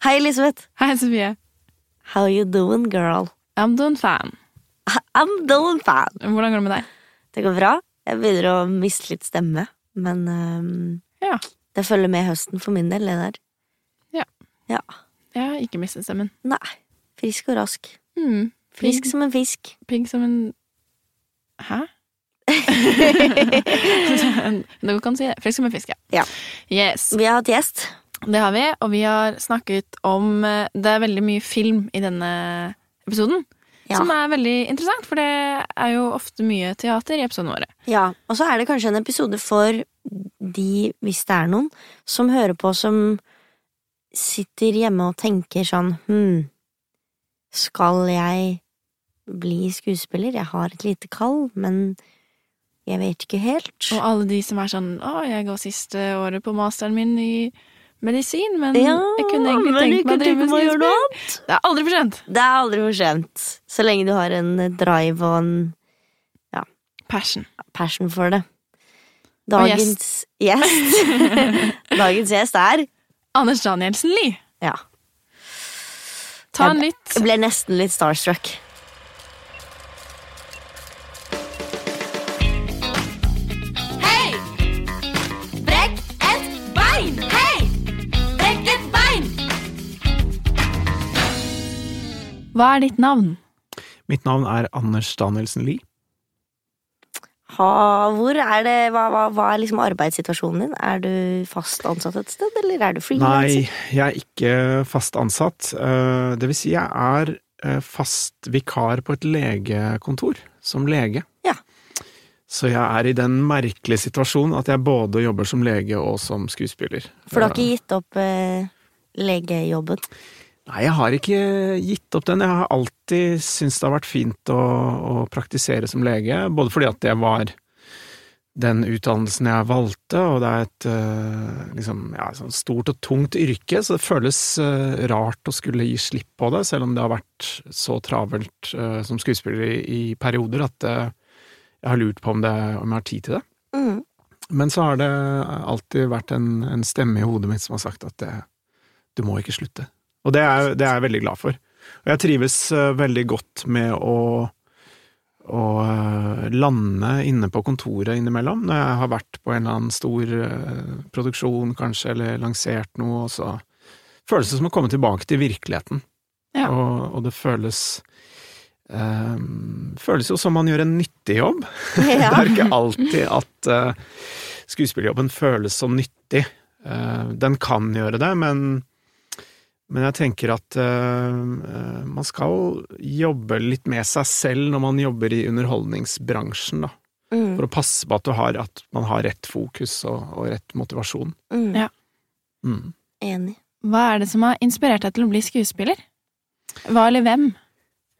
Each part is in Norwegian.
Hei, Elisabeth. Hei, Sofie. How you doing, girl? I'm doing fine. I'm doing fine. Hvordan går det med deg? Det går bra. Jeg begynner å miste litt stemme, men um, Ja. det følger med høsten for min del, det der. Ja. Ja. Jeg har ikke mistet stemmen. Nei. Frisk og rask. Mm. Frisk som en fisk. pigg som en Hæ? du kan si det. Frisk som en fisk, Ja. Yes. Vi har hatt gjest. Det har vi, og vi har snakket om eh, Det er veldig mye film i denne episoden. Ja. Som er veldig interessant, for det er jo ofte mye teater i episodene våre. Ja, og så er det kanskje en episode for de, hvis det er noen, som hører på som sitter hjemme og tenker sånn hm, skal jeg bli skuespiller? Jeg har et lite kall, men jeg vet ikke helt. Og alle de som er sånn Å, jeg går siste året på masteren min i medisin, men Ja, jeg kunne egentlig tenkt meg å drive med skuespill. Det er aldri for sent. Det er aldri for sent, så lenge du har en drive og en Passion. passion for det. Dagens gjest Dagens gjest er Anders Danielsen Lie. Ja. Ta en litt Jeg ble nesten litt starstruck. Hva er ditt navn? Mitt navn er Anders Danielsen Lie. Ha, hvor er det, hva, hva, hva er liksom arbeidssituasjonen din? Er du fast ansatt et sted, eller er du Nei, jeg er ikke fast ansatt. Eh, Det vil si, jeg er eh, fast vikar på et legekontor, som lege. Ja. Så jeg er i den merkelige situasjonen at jeg både jobber som lege og som skuespiller. For du har ikke gitt opp eh, legejobben? Nei, jeg har ikke gitt opp den. Jeg har alltid syntes det har vært fint å, å praktisere som lege, både fordi at det var den utdannelsen jeg valgte, og det er et eh, liksom, ja, sånn stort og tungt yrke, så det føles eh, rart å skulle gi slipp på det, selv om det har vært så travelt uh, som skuespiller i, i perioder at jeg har lurt på om, det, om jeg har tid til det. Mm. Men så har det alltid vært en, en stemme i hodet mitt som har sagt at det, du må ikke slutte. Og det er, det er jeg veldig glad for. Og jeg trives eh, veldig godt med å, å eh, lande inne på kontoret innimellom, når jeg har vært på en eller annen stor eh, produksjon, kanskje, eller lansert noe, og så føles det som å komme tilbake til virkeligheten. Ja. Og, og det føles eh, Føles jo som man gjør en nyttig jobb. Det er ikke alltid at eh, skuespillerjobben føles så nyttig. Uh, den kan gjøre det, men, men jeg tenker at eh, eh, man skal jobbe litt med seg selv når man jobber i underholdningsbransjen, da. Mm. For å passe på at, du har, at man har rett fokus og, og rett motivasjon. Mm. Ja. Mm. Enig. Hva er det som har inspirert deg til å bli skuespiller? Hva eller hvem?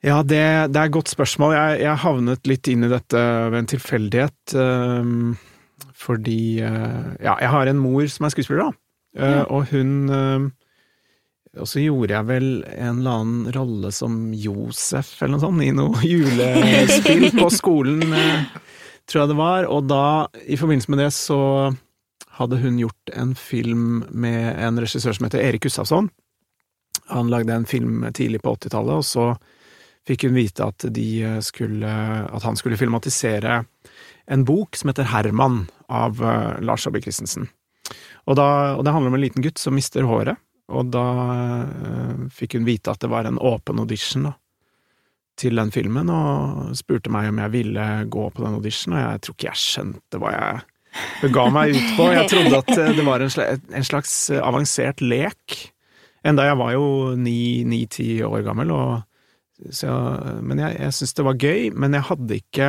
Ja, det, det er et godt spørsmål. Jeg, jeg havnet litt inn i dette ved en tilfeldighet. Um, fordi uh, Ja, jeg har en mor som er skuespiller, da. Uh, Ja. Og hun Og så gjorde jeg vel en eller annen rolle som Josef, eller noe sånt, i noe julespill på skolen, eh, tror jeg det var. Og da, i forbindelse med det, så hadde hun gjort en film med en regissør som heter Erik Gustavsson. Han lagde en film tidlig på 80-tallet, og så fikk hun vite at, de skulle, at han skulle filmatisere en bok som heter Herman, av eh, Lars Saabye Christensen. Og, da, og det handler om en liten gutt som mister håret, og da eh, fikk hun vite at det var en åpen audition da, til den filmen, og spurte meg om jeg ville gå på den auditionen, og jeg tror ikke jeg skjønte hva jeg bega meg ut på. Jeg trodde at eh, det var en slags, en slags eh, avansert lek. Enda jeg var jo ni-ti år gammel, og så men jeg, jeg syntes det var gøy, men jeg hadde ikke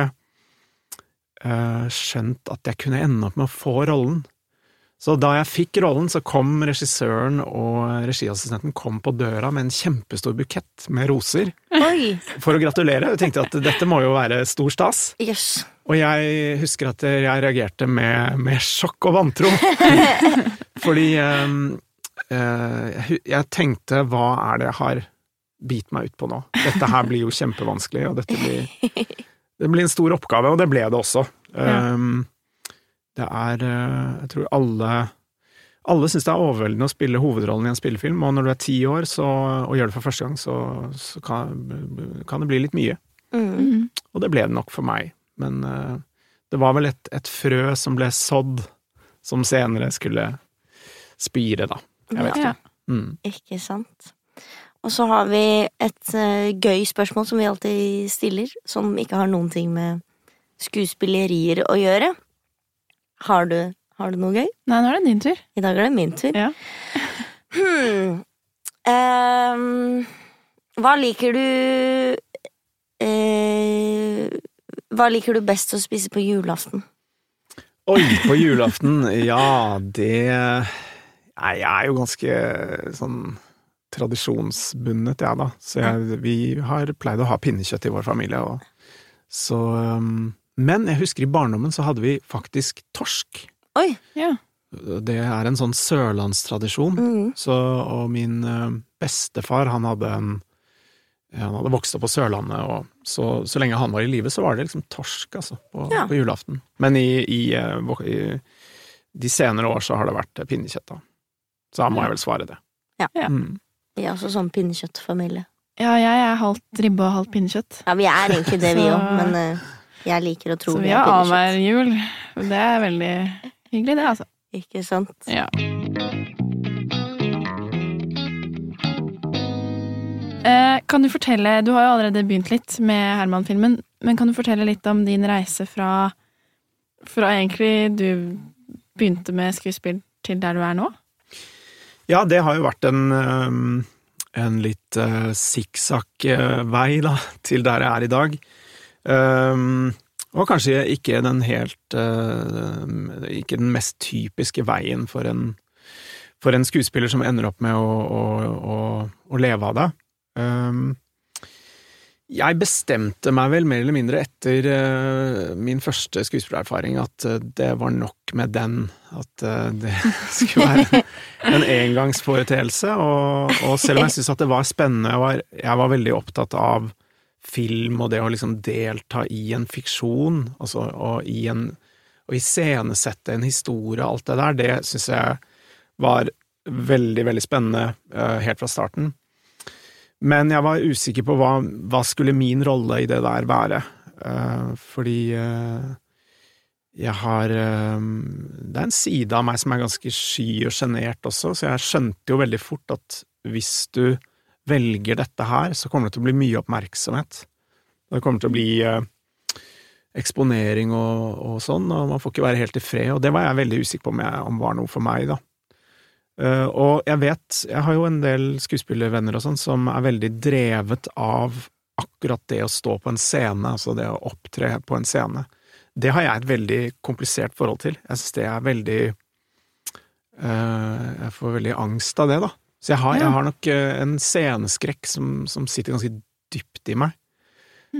eh, skjønt at jeg kunne ende opp med å få rollen. Så da jeg fikk rollen, så kom regissøren og regiassistenten kom på døra med en kjempestor bukett med roser Oi! for å gratulere. Jeg tenkte at dette må jo være stor stas. Yes. Og jeg husker at jeg reagerte med, med sjokk og vantro. Fordi eh, jeg tenkte hva er det jeg har bitt meg ut på nå? Dette her blir jo kjempevanskelig, og dette blir, det blir en stor oppgave, og det ble det også. Um, det er eh, Jeg tror alle alle syns det er overveldende å spille hovedrollen i en spillefilm, og når du er ti år så, og gjør det for første gang, så, så kan, kan det bli litt mye. Mm. Mm. Og det ble det nok for meg. Men uh, det var vel et, et frø som ble sådd, som senere skulle spire, da. Jeg vet Ja. ikke. Mm. Ikke sant. Og så har vi et uh, gøy spørsmål som vi alltid stiller, som ikke har noen ting med skuespillerier å gjøre. Har du, har du noe gøy? Nei, nå er det din tur. I dag er det min tur. Ja. Hmm. Um, hva liker du uh, Hva liker du best å spise på julaften? Oi, på julaften, ja, det Nei, jeg er jo ganske sånn tradisjonsbundet, jeg, da. Så jeg, vi har pleid å ha pinnekjøtt i vår familie, og så um, Men jeg husker i barndommen så hadde vi faktisk torsk. Oi! Ja. Det er en sånn sørlandstradisjon. Mm. Så, og min eh, bestefar, han hadde en Han hadde vokst opp på Sørlandet, og så, så lenge han var i live, så var det liksom torsk, altså, på, Ja. på julaften. Men i, i, eh, i de senere år så har det vært eh, pinnekjøtt, da. Så da må jeg vel svare det. Ja. Ja. Mm. Vi er også sånn pinnekjøttfamilie. ja, jeg er halvt ribbe og halvt pinnekjøtt. Ja, vi er egentlig det, vi òg, men eh, jeg liker å tro Så vi har annenhver jul. Det er veldig hyggelig, det, altså. Ikke sant? Ja. Eh, kan du fortelle, du har jo allerede begynt litt med Herman-filmen, men kan du fortelle litt om din reise fra, fra egentlig du begynte med skuespill til der du er nå? Ja, det har jo vært en, um, en litt uh, sikksakk-vei, da, til der jeg er i dag. Um, og kanskje ikke den helt uh, Ikke den mest typiske veien for en, for en skuespiller som ender opp med å, å, å, å leve av det. Um, jeg bestemte meg vel mer eller mindre etter uh, min første skuespillererfaring at uh, det var nok med den. At det skulle være en engangsforeteelse. Og, og selv om jeg syntes at det var spennende, jeg jeg var veldig opptatt av film og det å liksom delta i en fiksjon, altså, og i en å iscenesette en historie og alt det der, det syns jeg var veldig, veldig spennende eh, helt fra starten. Men jeg var usikker på hva, hva skulle min rolle i det der være, Eh, fordi eh, jeg har Det er en side av meg som er ganske sky og sjenert også, så jeg skjønte jo veldig fort at hvis du velger dette her, så kommer det til å bli mye oppmerksomhet. Det kommer til å bli eh, eksponering og, og sånn, og man får ikke være helt i fred, og det var jeg veldig usikker på om, jeg, om var noe for meg, da. Eh, og jeg vet, jeg har jo en del skuespillervenner og sånn som er veldig drevet av akkurat det å stå på en scene, altså det å opptre på en scene. Det har jeg et veldig komplisert forhold til. Jeg synes det er veldig eh, Jeg får veldig angst av det, da. Så jeg har, jeg har nok eh, en sceneskrekk som, som sitter ganske dypt i meg.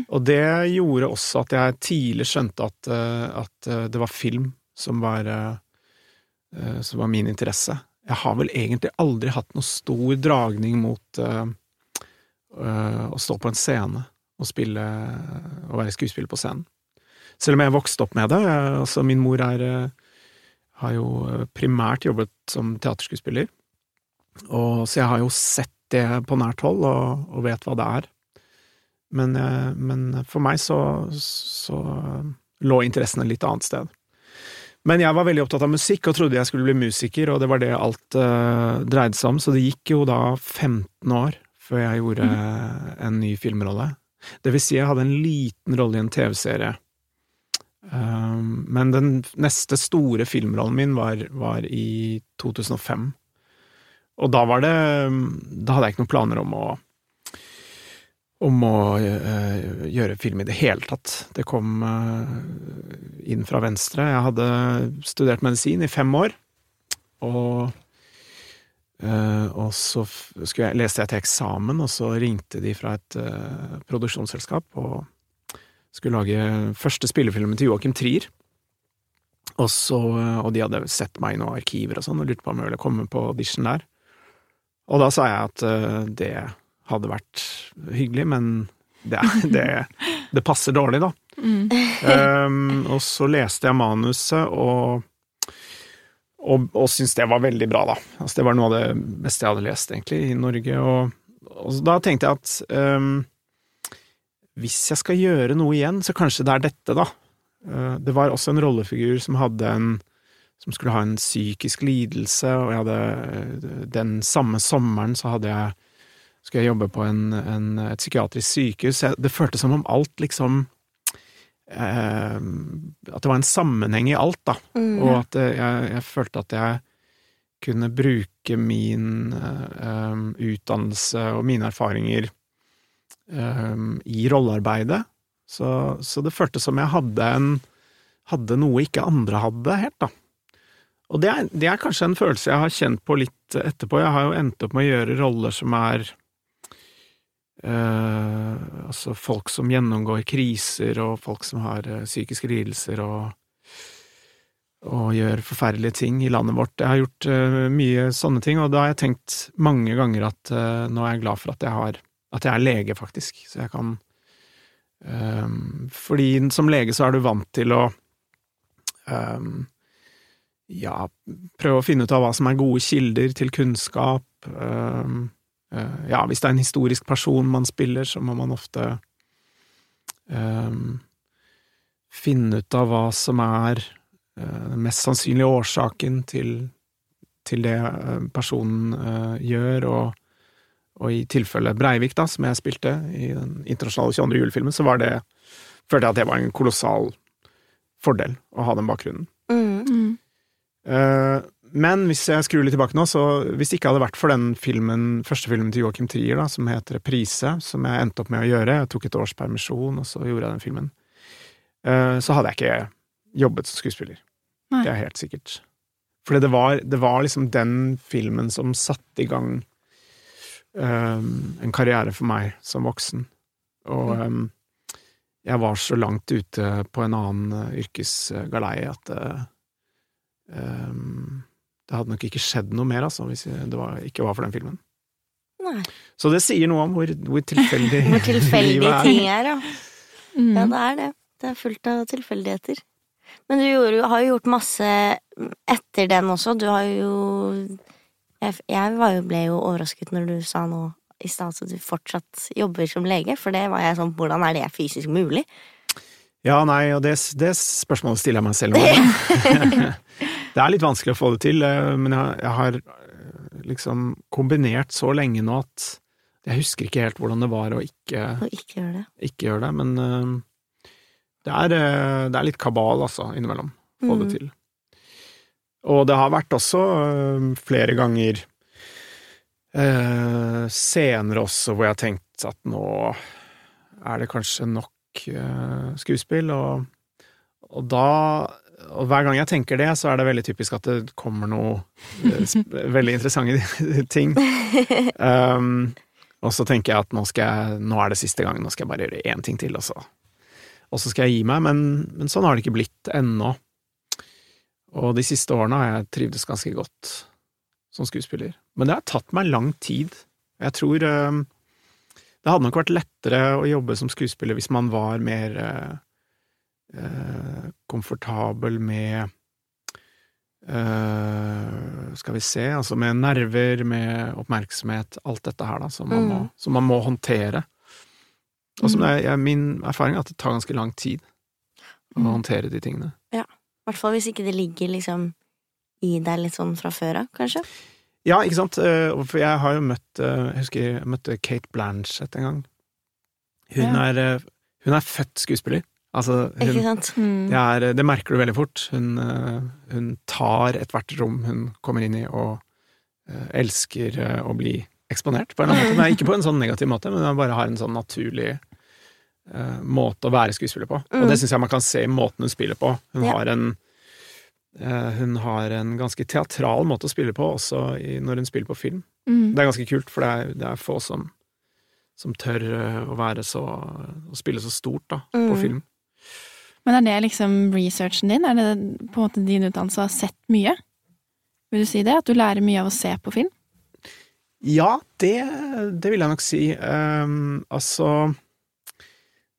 Og det gjorde også at jeg tidlig skjønte at, eh, at eh, det var film som var, som var min interesse. Jeg har vel egentlig aldri hatt noe stor dragning mot uh, uh, å stå på en scene og spille og være skuespiller på scenen. Selv om jeg vokste opp med det. Jeg, Altså, min mor er, har jo primært jobbet som teaterskuespiller, og, så jeg har jo sett det på nært hold og, og vet hva det er. Men, eh, men for meg så, så lå interessen et litt annet sted. Men jeg var veldig opptatt av musikk og trodde jeg skulle bli musiker, og det var det alt uh, dreide seg om, så det gikk jo da 15 år før jeg gjorde en ny filmrolle. Det vil si, jeg hadde en liten rolle i en TV-serie. Um, men den neste store filmrollen min var, var i 2005. Og da var det Da hadde jeg ikke noen planer om å om å eh, gjøre film i det hele tatt. Det kom eh, inn fra venstre. Jeg hadde studert medisin i fem år, og eh, og så jeg, leste jeg til eksamen, og så ringte de fra et produksjonsselskap og skulle lage første spillefilmen til Joachim Trier. Og, så, og de hadde sett meg i noen arkiver og sånn, og lurte på om jeg ville komme på audition der. Og da sa jeg at uh, det hadde vært hyggelig, men det, det, det passer dårlig, da. Um, og så leste jeg manuset, og, og, og syntes det var veldig bra, da. Altså, det var noe av det beste jeg hadde lest, egentlig, i Norge. Og, og da tenkte jeg at um, hvis jeg skal gjøre noe igjen, så kanskje det er dette, da. Uh, det var også en rollefigur som hadde en som skulle ha en psykisk lidelse, og jeg hadde Den samme sommeren så hadde jeg skulle jeg jobbe på en, en, et psykiatrisk sykehus. Jeg, det føltes som om alt liksom eh, At det var en sammenheng i alt, da. Mm. Og at eh, jeg, jeg følte at jeg kunne bruke min eh, utdannelse og mine erfaringer eh, i rollearbeidet. Så, så det føltes som jeg hadde, en, hadde noe ikke andre hadde, helt, da. Og det er, det er kanskje en følelse jeg har kjent på litt etterpå. Jeg har jo endt opp med å gjøre roller som er øh, Altså folk som gjennomgår kriser, og folk som har eh, psykiske lidelser og, og gjør forferdelige ting i landet vårt. Jeg har gjort eh, mye sånne ting, og da har jeg tenkt mange ganger at eh, nå er jeg glad for at jeg har At jeg er lege, faktisk, så jeg kan Fordi som lege så er du vant til å eh, ja, prøve å finne ut av hva som er gode kilder til kunnskap. Um, uh, ja, hvis det er en historisk person man spiller, så må man ofte um, finne ut av hva som er uh, den mest sannsynlige årsaken til, til det uh, personen gjør, og, og i tilfelle Breivik, da, som jeg spilte i den internasjonale 22. julefilmen, så var det følte jeg at det var en kolossal fordel å ha den bakgrunnen. Mm. Eh, men hvis jeg skrur litt tilbake nå, så hvis det ikke hadde vært for den filmen, første filmen til Joachim Trier, da, som heter Reprise, som jeg endte opp med å gjøre, jeg tok et års permisjon, og så gjorde jeg den filmen, eh, så hadde jeg ikke jobbet som skuespiller. Nei. Det er helt sikkert. Fordi det var, det var liksom den filmen som satte i gang um, en karriere for meg som voksen. Og um, jeg var så langt ute på en annen yrkesgalei at Ehm, det hadde nok ikke skjedd noe mer, altså, hvis det var, ikke var for den filmen. Nei. Så det sier noe om hvor, hvor tilfeldig Hvor tilfeldige ting er, ja. Mm. Ja, det er det. Det er fullt av tilfeldigheter. Men du gjorde, har jo gjort masse etter den også. Du har jo Jeg, jeg var jo, ble jo overrasket når du sa nå i stad at du fortsatt jobber som lege, for det var jeg sånn Hvordan er det fysisk mulig? Ja, nei, og det, det spørsmålet stiller jeg meg selv nå. det er litt vanskelig å få det til, eh, men jeg, har eh, liksom kombinert så lenge nå at jeg husker ikke helt hvordan det var å ikke, Å ikke gjøre det. ikke gjøre det, men eh, det er, det er litt kabal, altså, innimellom. Få det Mm. til. Og det har vært også flere ganger eh, scener også hvor jeg har tenkt at nå er det kanskje nok eh, skuespill, og, og da og hver gang jeg tenker det, så er det veldig typisk at det kommer noe øh, veldig interessante ting. Um, og så tenker jeg at nå, skal jeg, nå er det siste gang, nå skal jeg bare gjøre én ting til, og så, og så skal jeg gi meg. Men, men sånn har det ikke blitt ennå. Og de siste årene har jeg trivdes ganske godt som skuespiller. Men det har tatt meg lang tid. Jeg tror um, det hadde nok vært lettere å jobbe som skuespiller hvis man var mer eh, eh, komfortabel med Uh, Skal vi se Altså med nerver, med oppmerksomhet, alt dette her, da, som man, må, Mm. som man må håndtere. Og som det er, min erfaring er at det tar ganske lang tid å Mm. håndtere de tingene. I hvert fall hvis ikke det ligger liksom i deg litt sånn fra før av, kanskje. Ja, ikke sant? Eh, For jeg har jo møtt eh, Jeg husker jeg møtte Kate Blanchett en gang. Hun, Ja. er, eh, hun er født skuespiller. Altså, Ikke sant? Mm. det, er, det merker du veldig fort. Hun, eh, hun tar ethvert rom hun kommer inn i, og eh, elsker eh, å bli eksponert, på en eller annen måte. Men ikke på en sånn negativ måte, men hun bare har en sånn naturlig uh, måte å være skuespiller på. Mm. Og det syns jeg man kan se i måten hun spiller på. Hun Ja. har en hun har en ganske teatral måte å spille på, også i, når hun spiller på film. Mm. Det er ganske kult, for det er, det er få som, som tør å være så Å spille så stort, da, på Mm. film. Men er det liksom researchen din? Er det på en måte din utdannelse å ha sett mye? Vil du si det? At du lærer mye av å se på film? Ja, det, det vil jeg nok si. Um, altså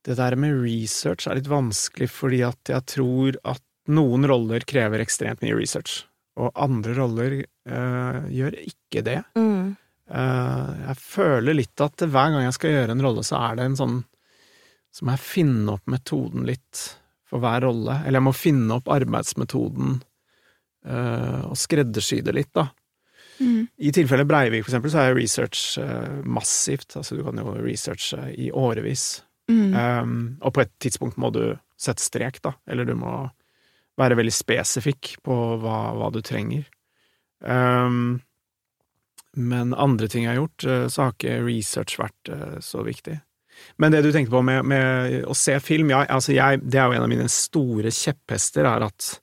Det der med research er litt vanskelig fordi at jeg tror at noen roller krever ekstremt mye research. og andre roller uh, gjør ikke det. Mm. Uh, jeg føler litt at hver gang jeg skal gjøre en rolle, så er det en sånn Så må jeg finne opp metoden litt for hver rolle. Eller jeg må finne opp arbeidsmetoden eh, og skreddersy det litt, da. Mm. I tilfelle Breivik, for eksempel, så er research eh, massivt. Altså, du kan jo researche i årevis. Mm. Um, og på et tidspunkt må du sette strek, da. Eller du må være veldig spesifikk på hva, hva du trenger. Um, men andre ting jeg har gjort, eh, så har ikke research vært så viktig. Men det du tenkte på med, med å se film, ja, altså jeg, det er jo en av mine store kjepphester, er at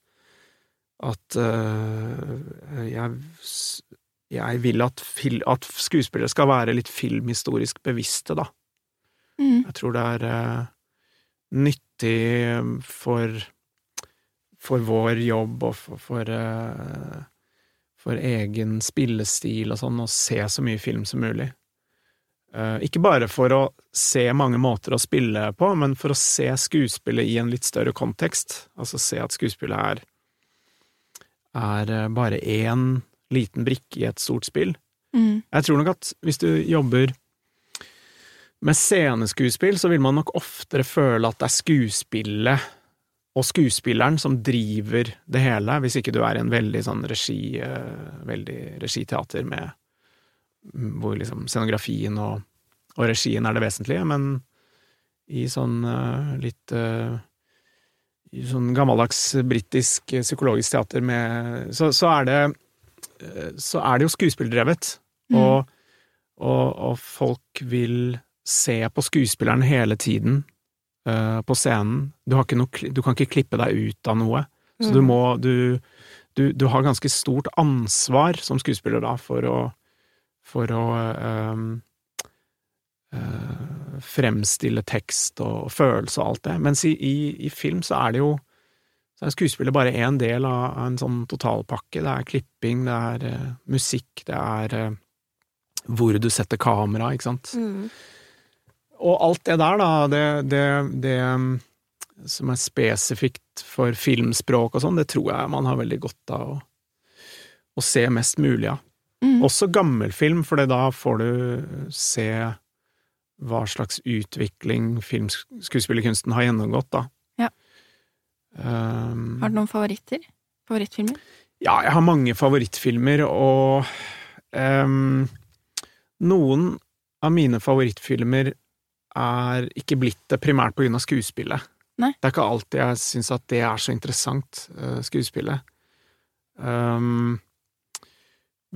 at uh, jeg, jeg vil at, fil, at skuespillere skal være litt filmhistorisk bevisste, da. Mm. Jeg tror det er uh, nyttig for, for vår jobb og for, for, uh, for egen spillestil og sånn å se så mye film som mulig. Eh, ikke bare for å se mange måter å spille på, men for å se skuespillet i en litt større kontekst. Altså se at skuespillet er, er eh, bare én liten brikke i et stort spill. Mm. Jeg tror nok at hvis du jobber med sceneskuespill, så vil man nok oftere føle at det er skuespillet og skuespilleren som driver det hele, hvis ikke du er i en veldig sånn regi, eh, veldig regiteater med hvor liksom scenografien og, og regien er det vesentlige, men i sånn uh, litt uh, i sånn gammeldags britisk psykologisk teater med så, så er det eh, så er det jo skuespilldrevet, Mm. og, og, og folk vil se på skuespilleren hele tiden uh, på scenen. Du, noe, du kan ikke klippe deg ut av noe, så du Mm. må du, du, du har ganske stort ansvar som skuespiller da for å for å ehm, eh, fremstille tekst og følelse og alt det. Mens i, i, i film så er det jo så er skuespillet bare én del av, av en sånn totalpakke. Det er klipping, det er eh, musikk, det er eh, hvor du setter kamera, ikke sant. Mm. Og alt det der, da, det, det, det som er spesifikt for filmspråk og sånn, det tror jeg man har veldig godt av å, å se mest mulig av. Mm. Også gammelfilm, for da får du se hva slags utvikling filmskuespillerkunsten har gjennomgått, da. Ja. Um, Har du noen favoritter? Favorittfilmer? ja, jeg har mange favorittfilmer, og um, noen av mine favorittfilmer er ikke blitt det primært på grunn av skuespillet. Nei. Det er ikke alltid jeg syns at det er så interessant, eh, skuespillet. Ehm,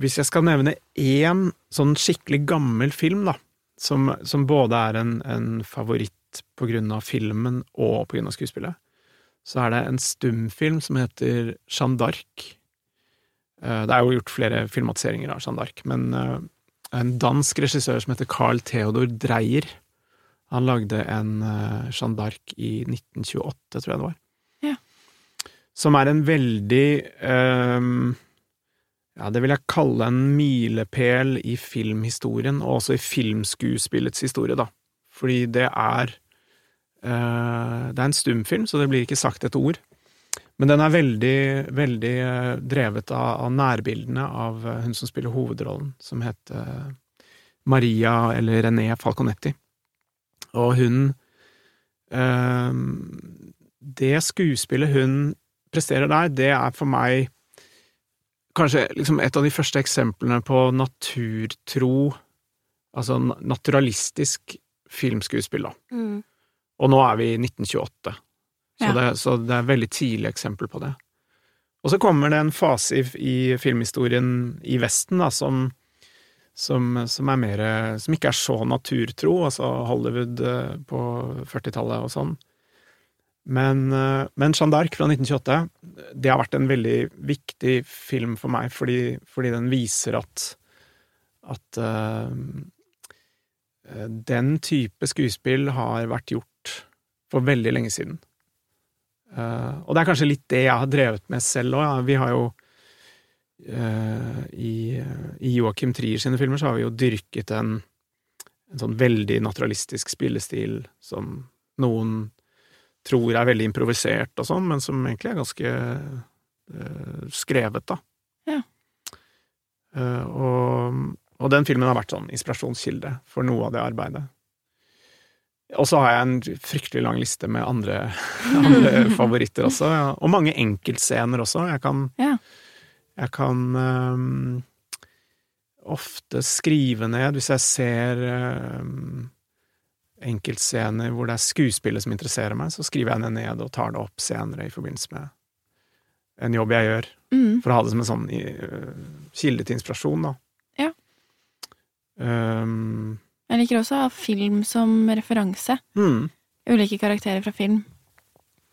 hvis jeg skal nevne én sånn skikkelig gammel film, da, som, som både er en, en favoritt på grunn av filmen og på grunn av skuespillet, så er det en stumfilm som heter Jeanne d'Arc. Eh, Det er jo gjort flere filmatiseringer av Jeanne d'Arc, men eh, en dansk regissør som heter Carl Theodor Dreyer, han lagde en eh, Jeanne d'Arc i 1928, tror jeg det var. Ja. Som er en veldig ehm, Ja, det vil jeg kalle en milepæl i filmhistorien, og også i filmskuespillets historie, da. Fordi det er eh, Det er en stumfilm, så det blir ikke sagt et ord. Men den er veldig, veldig eh, drevet av, av nærbildene av eh, hun som spiller hovedrollen, som heter eh, Maria eller René Falconetti. Og hun eh, Det skuespillet hun presterer der, det er for meg kanskje liksom et av de første eksemplene på naturtro, altså naturalistisk filmskuespill, da. Mm. Og nå er vi i 1928, så, Ja. det, så det er veldig tidlig eksempel på det. Og så kommer det en fase i, i filmhistorien i Vesten da, som, som, som er mer Som ikke er så naturtro, altså Hollywood eh, på 40-tallet og sånn. Men, eh, men Jeanne d'Arc fra 1928, det har vært en veldig viktig film for meg, fordi, fordi den viser at at eh, den type skuespill har vært gjort for veldig lenge siden. Uh, og det er kanskje litt det jeg har drevet med selv òg. Ja. Vi har jo uh, i, I Joachim Trier sine filmer så har vi jo dyrket en, en sånn veldig naturalistisk spillestil som noen tror er veldig improvisert og sånn, men som egentlig er ganske uh, skrevet, da. Eh, og, og den filmen har vært sånn inspirasjonskilde for noe av det arbeidet. Og så har jeg en fryktelig lang liste med andre, andre favoritter også, ja. og mange enkeltscener også. Jeg kan, Ja. jeg kan um, ofte skrive ned, hvis jeg ser ehm, enkeltscener hvor det er skuespillet som interesserer meg, så skriver jeg det ned og tar det opp senere i forbindelse med en jobb jeg gjør, Mm. for å ha det som en sånn uh, kilde til inspirasjon, da. Ja. Um, Jeg liker også å ha film som referanse. Mm. Ulike karakterer fra film.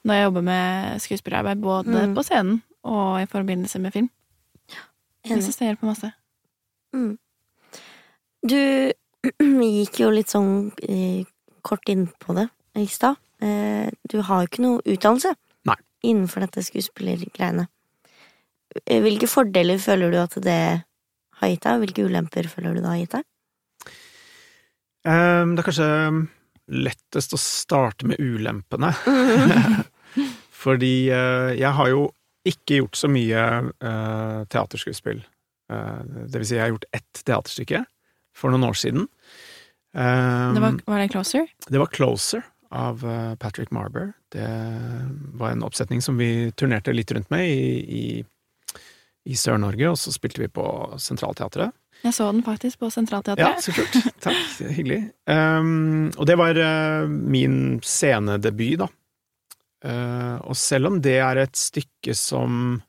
Når jeg jobber med skuespillerarbeid, både Mm. på scenen og i forbindelse med film. Jeg syns det hjelper masse. Mm. Du gikk jo litt sånn eh, kort inn på det i stad. Eh, du har jo ikke noe utdannelse Nei. innenfor dette skuespillergreiene. Eh, Hvilke fordeler føler du at det har gitt deg, og hvilke ulemper føler du det har gitt deg? Um, det er kanskje lettest å starte med ulempene. Fordi uh, jeg har jo ikke gjort så mye uh, teaterskuespill. Uh, det vil si, jeg har gjort ett teaterstykke for noen år siden. Um, Det var, var det Closer? det var Closer av eh, Patrick Marber. Det var en oppsetning som vi turnerte litt rundt med i, i, i Sør-Norge, og så spilte vi på Sentralteatret. Jeg så den faktisk på Ja, Sentralteatret. så kult. Takk. Hyggelig. Um, og det var uh, min scenedebut, da. Uh, og selv om det er et stykke som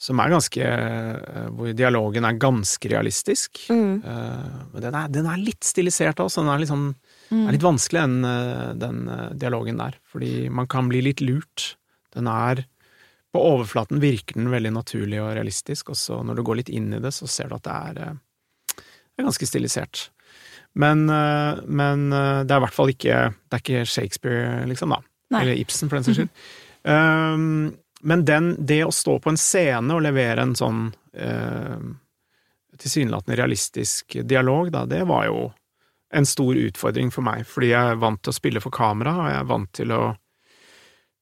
som er ganske uh, Hvor dialogen er ganske realistisk. Mm. Uh, men den er, den er litt stilisert også. Den er litt, sånn, Mm. er litt vanskelig, den, uh, den uh, dialogen der. Fordi man kan bli litt lurt. Den er På overflaten virker den veldig naturlig og realistisk, og så når du går litt inn i det, så ser du at det er, det er ganske stilisert. Men, men det er i hvert fall ikke Det er ikke Shakespeare, liksom, da. Nei. Eller Ibsen, for den saks skyld. Um, men den, det å stå på en scene og levere en sånn eh, tilsynelatende realistisk dialog, da, det var jo en stor utfordring for meg, fordi jeg er vant til å spille for kamera, og jeg er vant til å,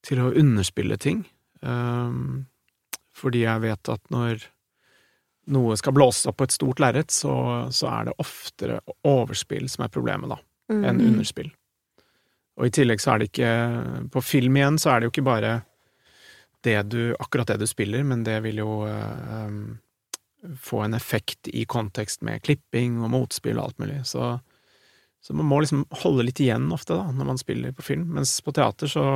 til å underspille ting. Um, fordi jeg vet at når noe skal blåses opp på et stort lerret, så, så er det oftere overspill som er problemet, da, enn Mm. underspill. Og i tillegg så er det ikke På film igjen så er det jo ikke bare det du, akkurat det du spiller, men det vil jo eh, um, få en effekt i kontekst med klipping og motspill og alt mulig. Så, så man må liksom holde litt igjen ofte, da, når man spiller på film. Mens på teater så,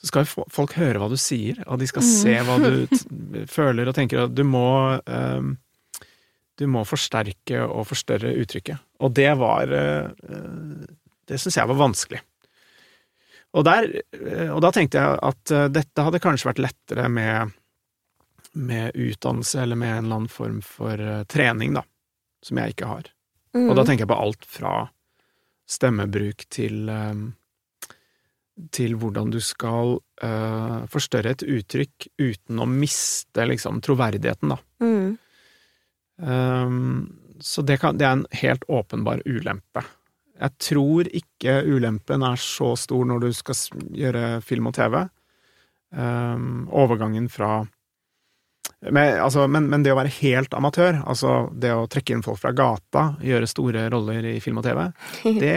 så skal jo folk høre hva du sier, og de skal Mm. se hva du t føler og tenker, og du må um, du må forsterke og forstørre uttrykket. Og det var eh, Det syns jeg var vanskelig. Og, der, eh, og da tenkte jeg at eh, dette hadde kanskje vært lettere med, med utdannelse eller med en eller annen form for eh, trening, da, som jeg ikke har. Mm. Og da tenker jeg på alt fra stemmebruk til til hvordan du skal uh, forstørre et uttrykk uten å miste liksom troverdigheten, da. Mm. Um, så det, kan, det er en helt åpenbar ulempe. Jeg tror ikke ulempen er så stor når du skal gjøre film og TV. Um, overgangen fra men, altså, men, men det å være helt amatør, altså det å trekke inn folk fra gata, gjøre store roller i film og TV, det,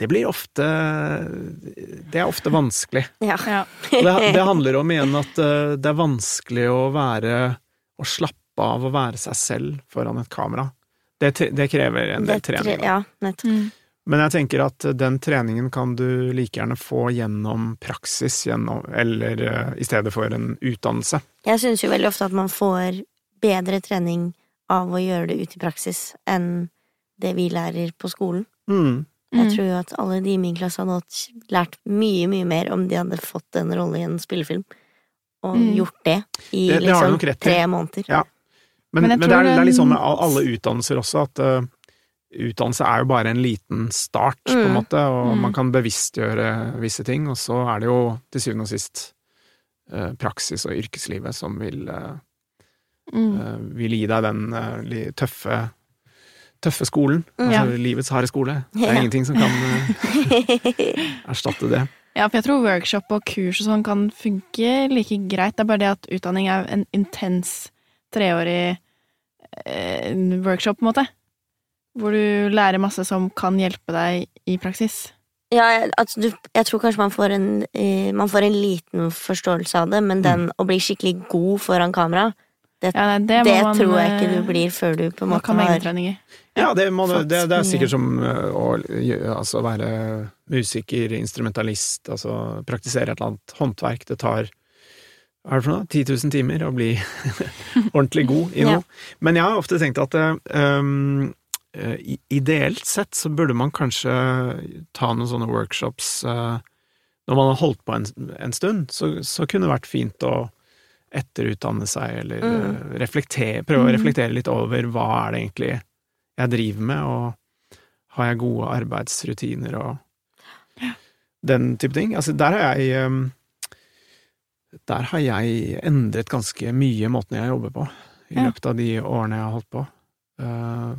det blir ofte Det er ofte vanskelig. Ja. Ja. Det, det handler om igjen at eh, det er vanskelig å være Å slappe av å være seg selv foran et kamera. Det, det krever en del trening. da. Ja, nettopp. Mm. Men jeg tenker at den treningen kan du like gjerne få gjennom praksis, gjennom, eller uh, i stedet for en utdannelse. Jeg synes jo veldig ofte at man får bedre trening av å gjøre det ut i praksis enn det vi lærer på skolen. Mm. Jeg Mm. tror jo at alle de i min klasse hadde lært mye, mye mer om de hadde fått en rolle i en spillefilm, og Mm. gjort det i Det- det liksom tre måneder. Ja. Men, Men men, det, er, det er litt sånn med alle utdannelser også, at uh, utdannelse er jo bare en liten start, på en Mm. måte, og Mm. man kan bevisstgjøre visse ting, og så er det jo til syvende og sist uh, praksis og yrkeslivet som vil, uh, Mm. vil gi deg den tøffe Tøffe skolen. Mm. Altså Ja. livets harde skole. Det er Ja. ingenting som kan erstatte det. Ja, for jeg tror workshop og kurs og sånn kan funke like greit. Det er bare det at utdanning er en intens treårig en workshop, på en måte. Hvor du lærer masse som kan hjelpe deg i praksis. Ja, altså, du, jeg tror kanskje man får, en, eh, man får en liten forståelse av det, men den å bli skikkelig god foran kamera, Ja, nei, det, det, man, tror jeg ikke eh, du blir før du på en måte har. Ja, det, må, det, det er sikkert som øh, å altså, være musiker, instrumentalist, altså praktisere et eller annet håndverk. Det tar hva er det for noe? 10 000 timer å bli ordentlig god i noe. Ja. Men jeg har ofte tenkt at i- ideelt sett så burde man kanskje ta noen sånne workshops uh, når man har holdt på en, en stund. Så, så kunne det vært fint å etterutdanne seg, eller Mm. øh, reflektere, prøve å Mm. reflektere litt over hva er det egentlig jeg driver med, og har jeg gode arbeidsrutiner og den type ting. Altså, der har jeg um, Der har jeg endret ganske mye måten jeg jobber på, i løpet av de årene jeg har holdt på. Uh,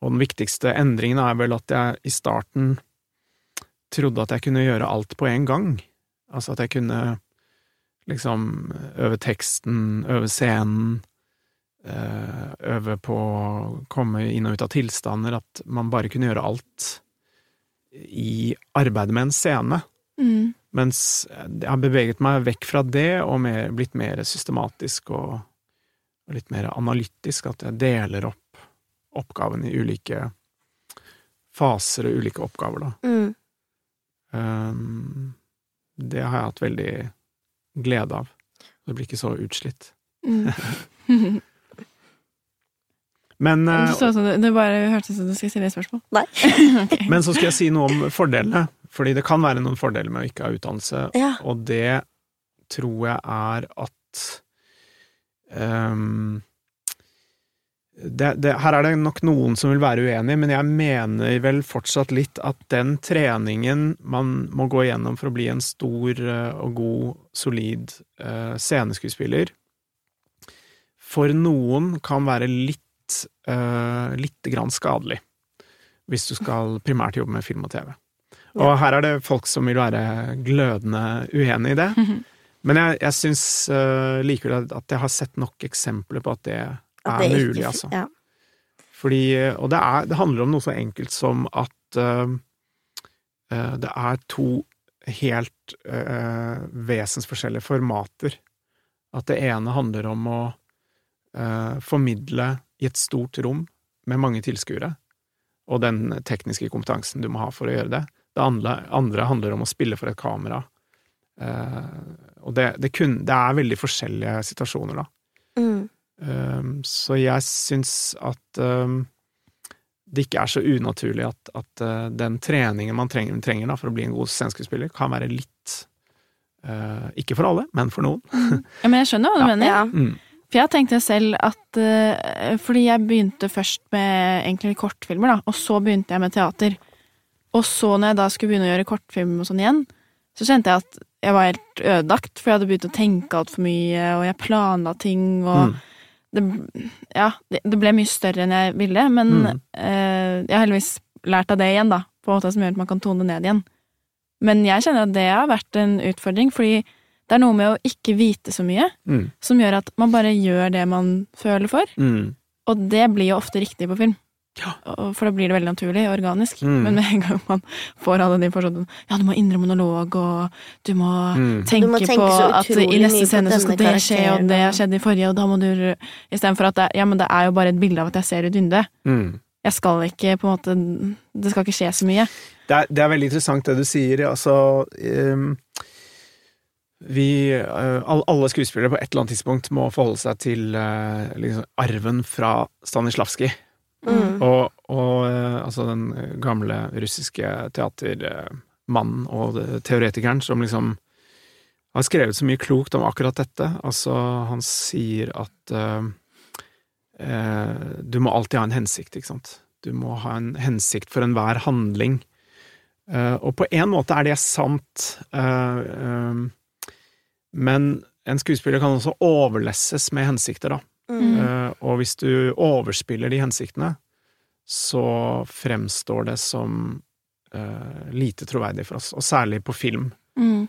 og den viktigste endringen er vel at jeg i starten trodde at jeg kunne gjøre alt på en gang. Altså at jeg kunne liksom øve teksten, øve scenen, eh, øve på å komme inn og ut av tilstander, at man bare kunne gjøre alt i arbeidet med en scene. Mm. Mens jeg har beveget meg vekk fra det, og mer, blitt mer systematisk og, og litt mer analytisk, at jeg deler opp oppgaven i ulike faser og ulike oppgaver, da. mm. Um, det har jeg hatt veldig glede av. Det blir ikke så utslitt. Mm. Men, Det, eh, så du, det bare hørtes ut som du skulle stille et spørsmål. Nei. okay. men så skal jeg si noe om fordelene, fordi det kan være noen fordeler med å ikke ha utdannelse, Ja. og det tror jeg er at um, det, det, her er det nok noen som vil være uenig, men jeg mener vel fortsatt litt at den treningen man må gå igjennom for å bli en stor eh, og god, solid uh, sceneskuespiller, for noen kan være litt, uh, litt grann skadelig. Hvis du skal primært jobbe med film og TV. Og her er det folk som vil være glødende uenig i det. Men jeg, jeg syns uh, likevel at- at jeg har sett nok eksempler på at det At er det ikke- mulig, altså. Ja. Fordi, og det, er, det handler om noe så enkelt som at uh, uh, det er to helt uh, vesensforskjellige formater. At det ene handler om å eh, formidle i et stort rom med mange tilskuere, og den tekniske kompetansen du må ha for å gjøre det. Det andre, andre handler om å spille for et kamera. Eh, og det, det, kun, det er veldig forskjellige situasjoner, da. Mm. Um, så jeg syns at um, det ikke er så unaturlig at, at uh, den treningen man trenger, trenger da, for å bli en god sceneskuespiller, kan være litt uh, Ikke for alle, men for noen. Ja, men jeg skjønner hva du mener. Ja. Mm. For jeg tenkte selv at uh, Fordi jeg begynte først med egentlig kortfilmer, da, og så begynte jeg med teater. Og så når jeg da skulle begynne å gjøre kortfilm og sånn igjen, så kjente jeg at jeg var helt ødelagt, for jeg hadde begynt å tenke altfor mye, og jeg planla ting, og Mm. det, ja, det, det ble mye større enn jeg ville, men Mm. eh, jeg har heldigvis lært av det igjen, da, på en måte som gjør at man kan tone det ned igjen. Men jeg kjenner at det har vært en utfordring, fordi det er noe med å ikke vite så mye, Mm. som gjør at man bare gjør det man føler for, Mm. og det blir jo ofte riktig på film. Ja. For da blir det veldig naturlig, og organisk. Mm. Men med en gang man får alle de personene Ja, du må indre monolog, og du må Mm. tenke, Du må tenke på at i neste scene så skal det skje, og det har skjedd i forrige, og da må du Istedenfor at det, ja, men det er jo bare et bilde av at jeg ser ut vinduet. Mm. Jeg skal ikke på en måte Det skal ikke skje så mye. Det, er, det er veldig interessant det du sier. Altså um, Vi uh, Alle skuespillere på et eller annet tidspunkt må forholde seg til uh, liksom, arven fra Stanislavskij. Mm. Og, og eh, altså den gamle russiske teatermannen og teoretikeren som liksom har skrevet så mye klokt om akkurat dette. Altså, han sier at uh, uh, du må alltid ha en hensikt, ikke sant. Du må ha en hensikt for enhver handling. Uh, og på en måte er det sant, men en skuespiller kan også overlesses med hensikter, da. Mm. Eh, og hvis du overspiller de hensiktene, så fremstår det som uh, lite troverdig for oss, og særlig på film. Mm.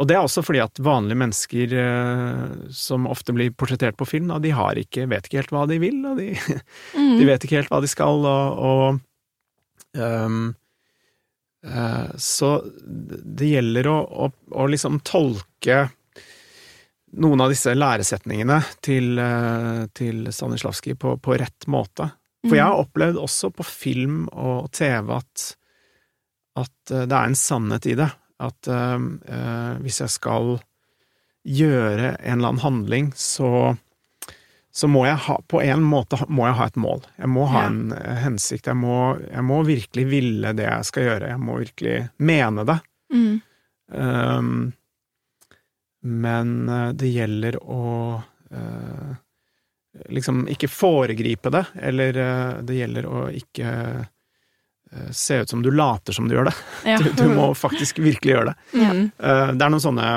og det er også fordi at vanlige mennesker uh, som ofte blir portrettert på film, da, de har ikke, vet ikke helt hva de vil, og de, Mm. de vet ikke helt hva de skal, og, og um, uh, Så det gjelder å, å, å liksom tolke noen av disse læresetningene til, eh, til Stanislavskij på, på rett måte. For jeg har opplevd også på film og TV at, at eh, det er en sannhet i det. At eh, hvis jeg skal gjøre en eller annen handling, så, så må jeg ha På en måte må jeg ha et mål. Jeg må ha en ja. hensikt. Jeg må, jeg må virkelig ville det jeg skal gjøre. Jeg må virkelig mene det. Mm. Um, men eh, det gjelder å eh, liksom ikke foregripe det, eller eh, det gjelder å ikke eh, se ut som du later som du gjør det. Ja. Du, du må faktisk virkelig gjøre det. Mm. Eh, det er noen sånne,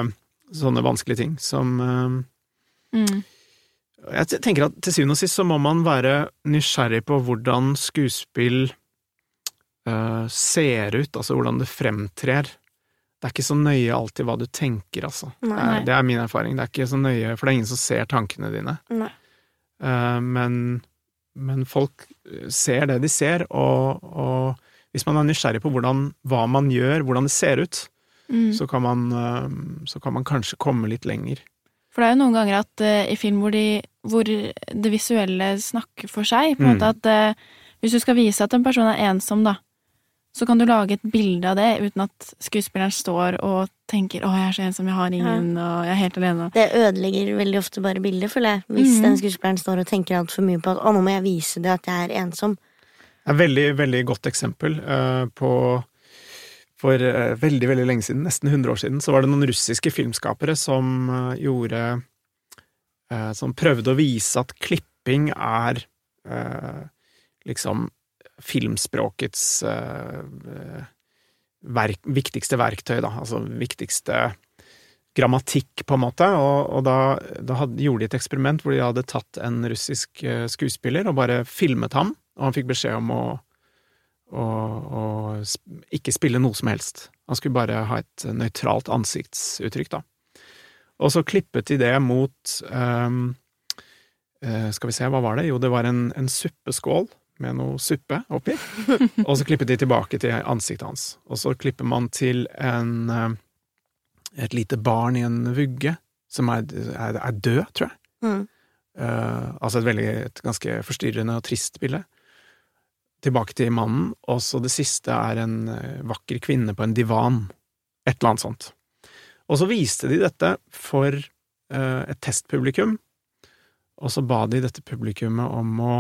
sånne vanskelige ting som eh, Mm. Jeg tenker at til syvende og sist så må man være nysgjerrig på hvordan skuespill uh, ser ut, altså hvordan det fremtrer. Det er ikke så nøye alltid hva du tenker, altså. Nei. er, det er min erfaring. Det er ikke så nøye, for det er ingen som ser tankene dine. Eh, men, men folk ser det de ser, og, og hvis man er nysgjerrig på hvordan, hva man gjør, hvordan det ser ut, Mm. så, kan man, eh, så kan man kanskje komme litt lenger. For det er jo noen ganger at uh, i film hvor, de, hvor det visuelle snakker for seg, på en Mm. måte at eh, hvis du skal vise at en person er ensom, da, så kan du lage et bilde av det uten at skuespilleren står og tenker 'Å, jeg er så ensom, jeg har ingen, og jeg er helt alene'. Det ødelegger veldig ofte bare bildet, føler jeg. Hvis Mhm. den skuespilleren står og tenker altfor mye på at 'å, nå må jeg vise det at jeg er ensom'. Et veldig, veldig godt eksempel uh, på For uh, veldig, veldig lenge siden, nesten 100 år siden, så var det noen russiske filmskapere som uh, gjorde Som prøvde å vise at klipping er liksom filmspråkets eh, verk, viktigste verktøy, da. Altså viktigste grammatikk, på en måte. Og, og da, da hadde, gjorde de et eksperiment hvor de hadde tatt en russisk eh, skuespiller og bare filmet ham, og han fikk beskjed om å, å, ikke spille noe som helst. Han skulle bare ha et nøytralt ansiktsuttrykk, da. Og så klippet de det mot um, Skal vi se, hva var det? Jo, det var en, en suppeskål med noe suppe oppi. Og så klippet de tilbake til ansiktet hans. Og så klipper man til en eh, et lite barn i en vugge som er, er, er død, tror jeg. Mm. Uh, altså et veldig, et ganske forstyrrende og trist bilde. Tilbake til mannen, og så det siste er en eh, vakker kvinne på en divan. Et eller annet sånt. Og så viste de dette for uh, et testpublikum, og så ba de dette publikummet om å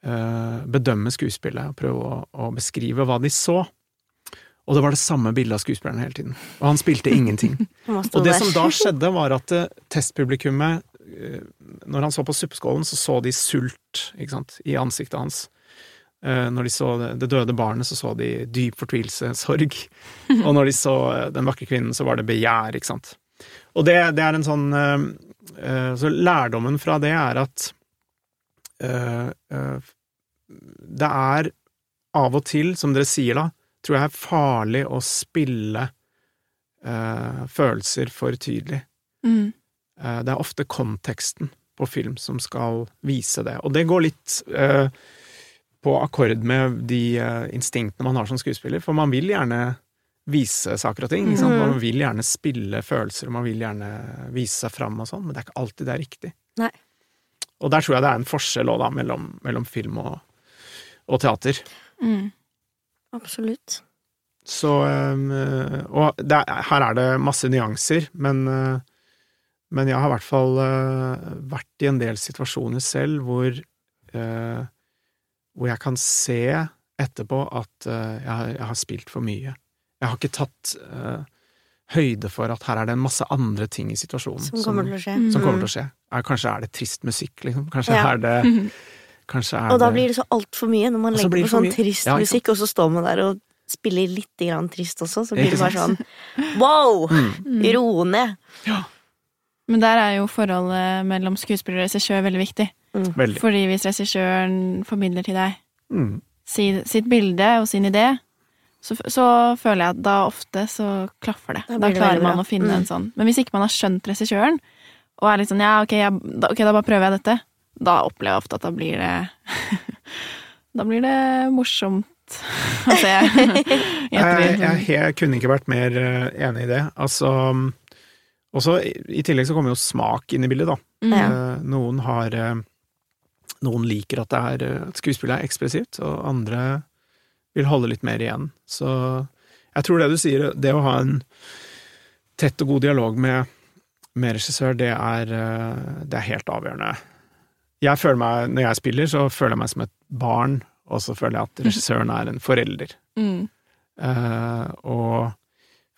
bedømme skuespillet og prøve å, å beskrive hva de så. Og det var det samme bildet av skuespilleren hele tiden. Og han spilte ingenting. Og det som da skjedde, var at eh, testpublikummet eh, Når han så på suppeskålen, så så de sult sant, i ansiktet hans. Eh, Når de så det, døde barnet, så så de dyp fortvilelse, sorg. Og når de så eh, den vakre kvinnen, så var det begjær, ikke sant. Og det, det er en sånn eh, eh, Så lærdommen fra det er at eh, eh, det er av og til, som dere sier da, tror jeg er farlig å spille eh, følelser for tydelig. Mm. Eh, det er ofte konteksten på film som skal vise det, og det går litt eh, på akkord med de eh, instinktene man har som skuespiller, for man vil gjerne vise saker og ting. Mhm. Man vil gjerne spille følelser, og man vil gjerne vise seg fram og sånn, men det er ikke alltid det er riktig. Nei. Og der tror jeg det er en forskjell også, da, mellom, mellom film og, og teater. Mm. Absolutt. Så eh, Og det er, her er det masse nyanser, men, eh, men jeg har i hvert fall eh, vært i en del situasjoner selv hvor hvor jeg kan se etterpå at jeg, har- jeg har spilt for mye. Jeg har ikke tatt høyde for at her er det en masse andre ting i situasjonen Som kommer til å skje. som kommer til å skje. Er, kanskje er det trist musikk, liksom. Kanskje Ja. er det Kanskje er Og da det blir det så altfor mye, når man legger på sånn mye. trist Ja, musikk, og så står man der og spiller litt grann trist også, så blir det bare sant? sånn wow! mm, Ro ned! Men der er jo forholdet mellom skuespiller og regissør veldig viktig. Veldig. Fordi hvis regissøren formidler til deg Mm. sitt bilde og sin idé, så, så føler jeg at da ofte så klaffer det. Da Da, klarer man å finne Mm. en sånn. Men hvis ikke man har skjønt regissøren, og er litt sånn ja, ok, jeg, da, ok, da bare prøver jeg dette, da opplever jeg ofte at da blir det Da blir det morsomt å se. Jeg, jeg, jeg kunne ikke vært mer eh, enig i det. Altså også, i, I tillegg så kommer jo smak inn i bildet, da. Mm. Ja. Eh, Noen har eh, Noen liker at det er at skuespillet er ekspressivt, og andre vil holde litt mer igjen. Så jeg tror det du sier, det å ha en tett og god dialog med, med regissør, det er, eh, det er helt avgjørende. Jeg føler meg, Når jeg spiller, så føler jeg meg som et barn, og så føler jeg at regissøren er en forelder. Mm. Uh, og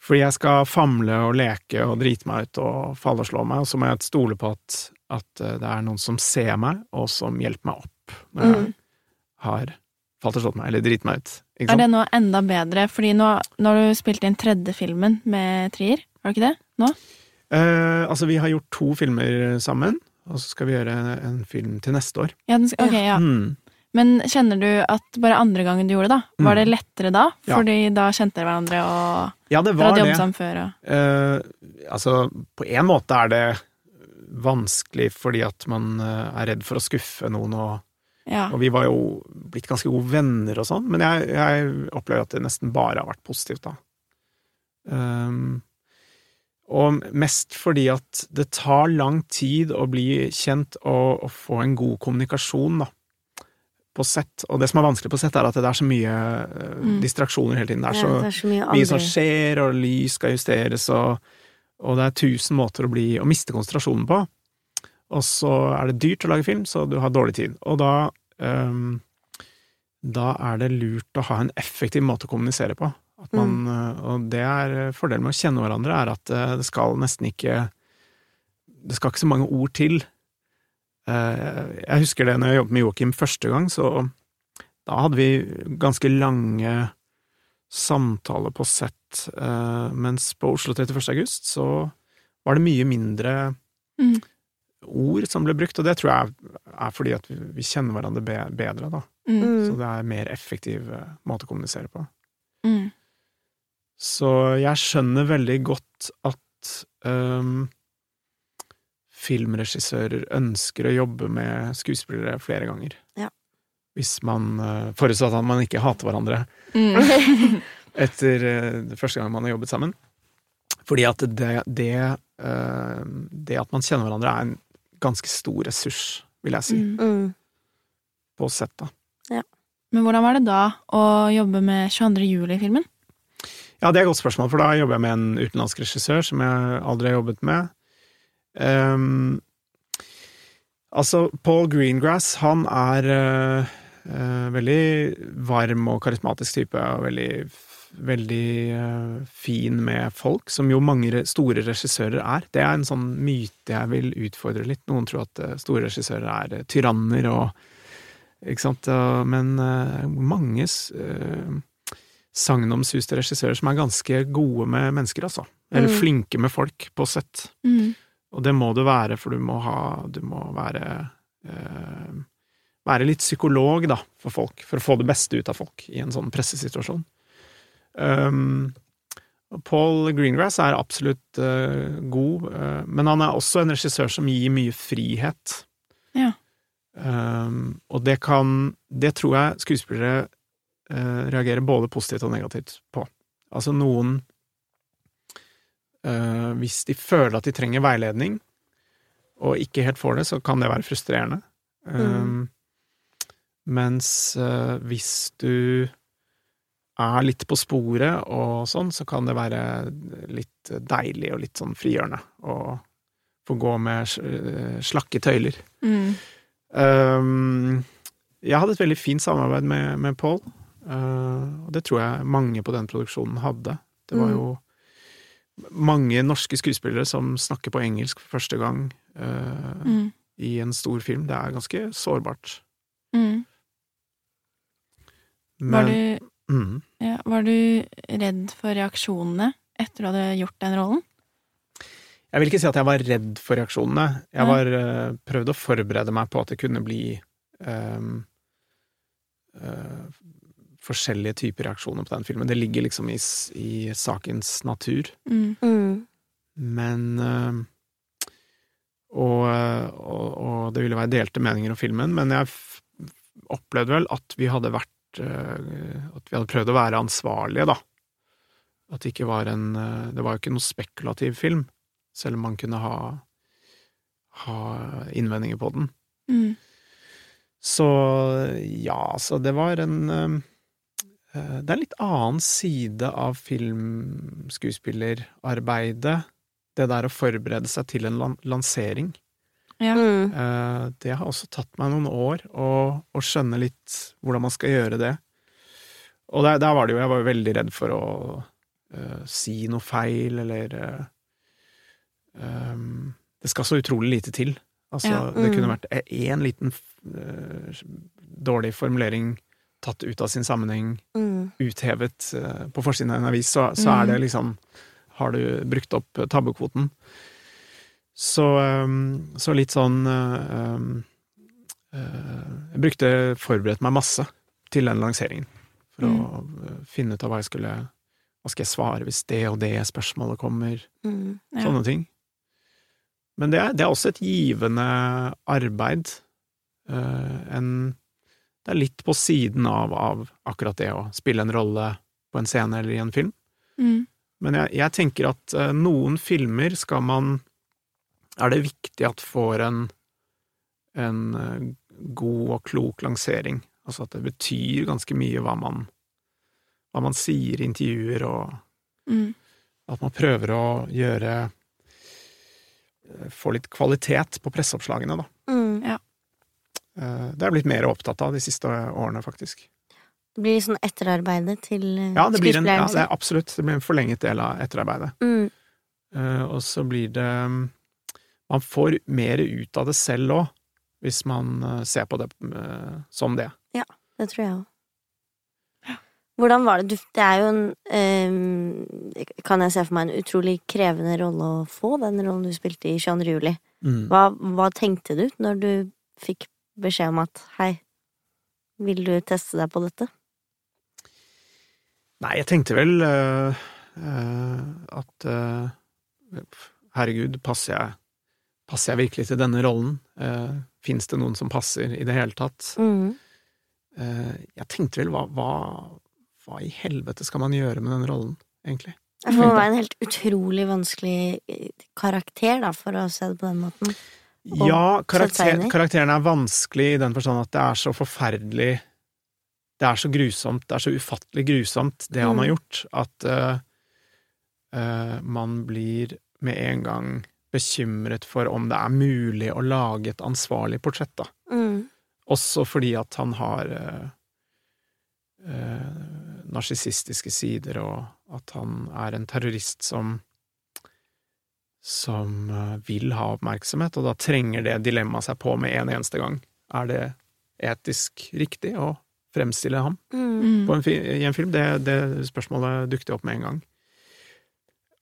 fordi jeg skal famle og leke og drite meg ut og falle og slå meg, og så må jeg stole på at, at eh, det er noen som ser meg, og som hjelper meg opp når jeg Mm. har falt og slått meg, eller driti meg ut. Er det nå enda bedre? Fordi nå, nå har du spilt inn tredje filmen med Trier, har du ikke det? Nå? Eh, altså, vi har gjort to filmer sammen, og så skal vi gjøre en, film til neste år. Ja, den skal, ok, ja. Mm. Men kjenner du at bare andre gangen du gjorde det, da, var Mm. det lettere da? Ja. Fordi da kjente dere hverandre, og Ja, det var det. før, og Eh, altså, på en måte er det vanskelig fordi at man eh, er redd for å skuffe noen og Ja. Og vi var jo blitt ganske gode venner og sånn, men jeg, jeg opplever at det nesten bare har vært positivt, da. Um, og mest fordi at det tar lang tid å bli kjent og, og få en god kommunikasjon, da. På sett. Og det som er vanskelig på sett, er at det er så mye eh, Mm. distraksjoner hele tiden. Det er Ja, så det er så mye mye som skjer, og lys skal justeres, og, og det er tusen måter å, bli, å miste konsentrasjonen på. Og så er det dyrt å lage film, så du har dårlig tid. Og da um, Da er det lurt å ha en effektiv måte å kommunisere på. Man, mm. Og det er fordelen med å kjenne hverandre, er at eh, det skal nesten ikke Det skal ikke så mange ord til. Eh, Jeg husker det når jeg jobbet med Joakim første gang, så da hadde vi ganske lange samtaler på sett, eh, mens på Oslo 31. august så var det mye mindre Mm. Ord som ble brukt, og det tror jeg er fordi at vi, kjenner hverandre bedre, da. mm, Mm. Så det er mer effektiv eh, måte å kommunisere på. mm, Så jeg skjønner veldig godt at um, filmregissører ønsker å jobbe med skuespillere flere ganger. Ja. Hvis man uh, Forutsatt at man ikke hater hverandre mm. etter uh, første gang man har jobbet sammen. Fordi at det, det, uh, det at man kjenner hverandre er en ganske stor ressurs, vil jeg si, Mm. Mm. på sett, da. Men hvordan var det da å jobbe med 22. juli-filmen? Ja, det er et godt spørsmål, for da jobber jeg med en utenlandsk regissør som jeg aldri har jobbet med. Um, altså, Paul Greengrass, han er uh, uh, veldig varm og karismatisk type, og veldig, veldig eh, fin med folk, som jo mange store regissører er. Det er en sånn myte jeg vil utfordre litt. Noen tror at eh, store regissører er eh, tyranner og Ikke sant? Men mange sagnomsuste regissører som er ganske gode med mennesker, altså. Eller Mm. flinke med folk på sett. Mm. Og det må du være, for du må ha Du må være Være litt psykolog, da, for folk. For å få det beste ut av folk i en sånn pressesituasjon. Um, Paul Greengrass er absolutt uh, god, uh, men han er også en regissør som gir mye frihet. Ja. Um, og det kan Det tror jeg skuespillere uh, reagerer både positivt og negativt på. Altså noen eh, Hvis de føler at de trenger veiledning, og ikke helt får det, så kan det være frustrerende. Um, Mens eh, hvis du er litt på sporet og sånn, så kan det være litt deilig og litt sånn frigjørende å få gå med eh, slakke tøyler. Mm. Um, jeg hadde et veldig fint samarbeid med, med Paul, uh, og det tror jeg mange på den produksjonen hadde. Det var Mm. jo mange norske skuespillere som snakker på engelsk for første gang uh, Mm. i en stor film. Det er ganske sårbart. Mm. Var, det mm, ja, var du redd for reaksjonene etter du hadde gjort den rollen? Jeg vil ikke si at jeg var redd for reaksjonene. Jeg var uh, prøvde å forberede meg på at det kunne bli um, uh, forskjellige typer reaksjoner på den filmen. Det ligger liksom i, i sakens natur. Mm. Mm. Men uh, og, og, og det ville være delte meninger om filmen, men jeg f opplevde vel at vi hadde vært At vi hadde prøvd å være ansvarlige, da. At det ikke var en øh, Det var jo ikke noe spekulativ film, selv om man kunne ha, ha innvendinger på den. Mm. Så ja, så det var en øh, Det er en litt annen side av filmskuespillerarbeidet det der å forberede seg til en lan lansering, Ja. Mm. eh, det har også tatt meg noen år å, å skjønne litt hvordan man skal gjøre det. Og der, der var det jo, jeg var jo veldig redd for å uh, si noe feil, eller uh, ehm, Det skal så utrolig lite til. Altså, Ja. det kunne Mm. vært én liten dårlig formulering tatt ut av sin sammenheng, Mm. uthevet på forsiden av en avis, så, så er det liksom Har du brukt opp tabbekvoten? Så, eh, så litt sånn eh, eh, Jeg brukte forberedt meg masse til den lanseringen. For å eh, finne ut av hva jeg skulle Hva skal jeg svare hvis det og det spørsmålet kommer? Mm. Ja. Sånne ting. Men det er, det er også et givende arbeid. Eh, en Det er litt på siden av, av akkurat det å spille en rolle på en scene eller i en film. Mm. Men jeg, jeg tenker at eh, noen filmer skal man Er det viktig at får en en eh, god og klok lansering. Altså at det betyr ganske mye hva man hva man sier i intervjuer, og Mm. at man prøver å gjøre eh, Få litt kvalitet på presseoppslagene, da. Mm. ja. Det er jeg blitt mer opptatt av de siste årene, faktisk. Det blir sånn etterarbeidet til eh, Ja, det blir en, ja, det er absolutt. Det blir en forlenget del av etterarbeidet. Mm. Eh, og så blir det Man får mer ut av det selv òg, hvis man eh, ser på det eh, som det. Ja, Det tror jeg òg. Hvordan var det du Det er jo en eh, Kan jeg se for meg en utrolig krevende rolle å få, den rollen du spilte i 22. juli. Hva, hva tenkte du når du fikk beskjed om at hei, vil du teste deg på dette? Nei, jeg tenkte vel uh, uh, at uh, herregud, passer jeg, passer jeg virkelig til denne rollen? Uh, Fins det noen som passer i det hele tatt? Mm. Eh, jeg tenkte vel hva, hva, hva i helvete skal man gjøre med den rollen, egentlig? Det må være en helt utrolig vanskelig eh, karakter, da, for å se det på den måten. Og Ja, karakter, karakteren er vanskelig i den forstand at det er så forferdelig Det er så grusomt, det er så ufattelig grusomt, det han Mm. har gjort, at uh, uh, man blir med en gang bekymret for om det er mulig å lage et ansvarlig portrett, da. Mm. Også fordi at han har uh, narsissistiske sider, og at han er en terrorist som som eh, vil ha oppmerksomhet, og da trenger det dilemmaet seg på med en eneste gang. Er det etisk riktig å fremstille ham Mm. Mm. på en i en film? Det, det spørsmålet dukket opp med en gang.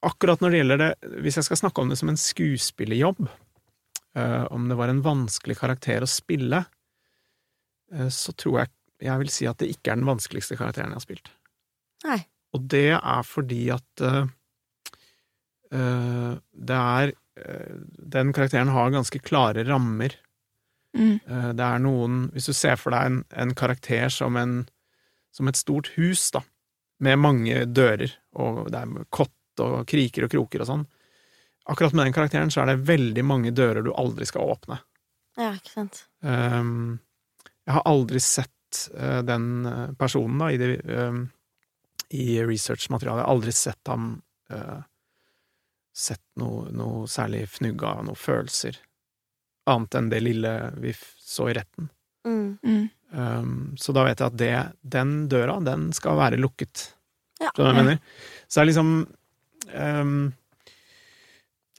Akkurat når det gjelder det, hvis jeg skal snakke om det som en skuespillerjobb, eh, om det var en vanskelig karakter å spille, eh, så tror jeg jeg vil si at det ikke er den vanskeligste karakteren jeg har spilt. Nei. Og det er fordi at eh, det er uh, Den karakteren har ganske klare rammer. Mm. Det er noen Hvis du ser for deg en, en karakter som en Som et stort hus, da, med mange dører, og det er kott og kriker og kroker og sånn. Akkurat med den karakteren så er det veldig mange dører du aldri skal åpne. Ja, ikke sant. Um, jeg har aldri sett uh, den eh, personen da, i, det, um, i researchmaterialet. Jeg har aldri sett ham uh, Sett noe, noe særlig fnugg av noen følelser, annet enn det lille vi f- så i retten. Mm. Mm. Um, så da vet jeg at det, den døra, den skal være lukket. Ja. Skjønner du hva jeg mener? Så det er liksom um,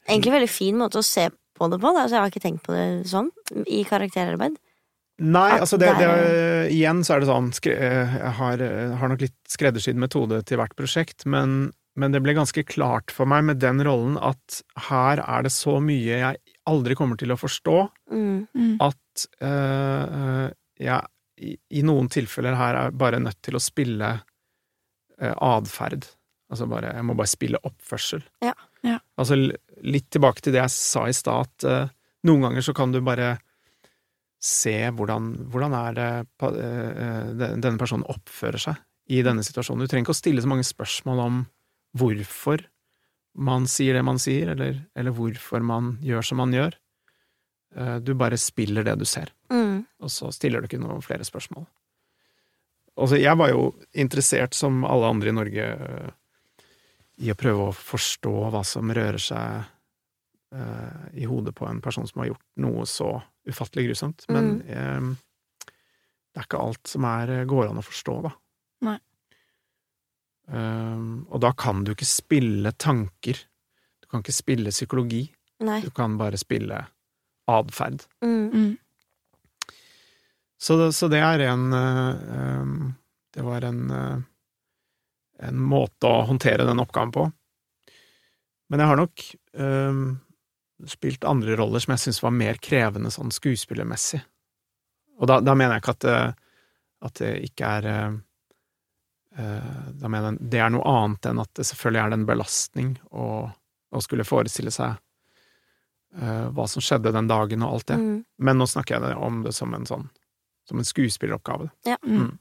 Egentlig veldig fin måte å se på det på. Da. Altså, jeg har ikke tenkt på det sånn i karakterarbeid. Nei, altså det, det Igjen så er det sånn skre, Jeg har, har nok litt skreddersydd metode til hvert prosjekt, men, men det ble ganske klart for meg med den rollen at her er det så mye jeg aldri kommer til å forstå, Mm. Mm. at uh, jeg, i, i noen tilfeller her er bare nødt til å spille uh, atferd. Altså bare Jeg må bare spille oppførsel. Ja. Ja. Altså litt tilbake til det jeg sa i stad, at uh, noen ganger så kan du bare se hvordan, hvordan er det den- denne personen oppfører seg i denne situasjonen. Du trenger ikke å stille så mange spørsmål om hvorfor man sier det man sier, eller, eller hvorfor man gjør som man gjør. Uh, Du bare spiller det du ser, Mm. og så stiller du ikke noen flere spørsmål. Altså, jeg var jo interessert, som alle andre i Norge, i å prøve å forstå hva som rører seg uh, i hodet på en person som har gjort noe så ufattelig grusomt. Men uh, det er ikke alt som er, eh, går an å forstå, da. Nei. Uh, og da kan du ikke spille tanker. Du kan ikke spille psykologi. Nei. Du kan bare spille atferd. Mm. Mm. Så så det er en Det var en en måte å håndtere den oppgaven på. Men jeg har nok øh, spilt andre roller som jeg syns var mer krevende sånn skuespillermessig. Og da, da mener jeg ikke at det, at det ikke er eh, eh, Da mener jeg det er noe annet enn at det selvfølgelig er det en belastning å, å skulle forestille seg øh, hva som skjedde den dagen og alt det. Mm. Men nå snakker jeg om det som en sånn som en skuespilleroppgave. Ja. Mm.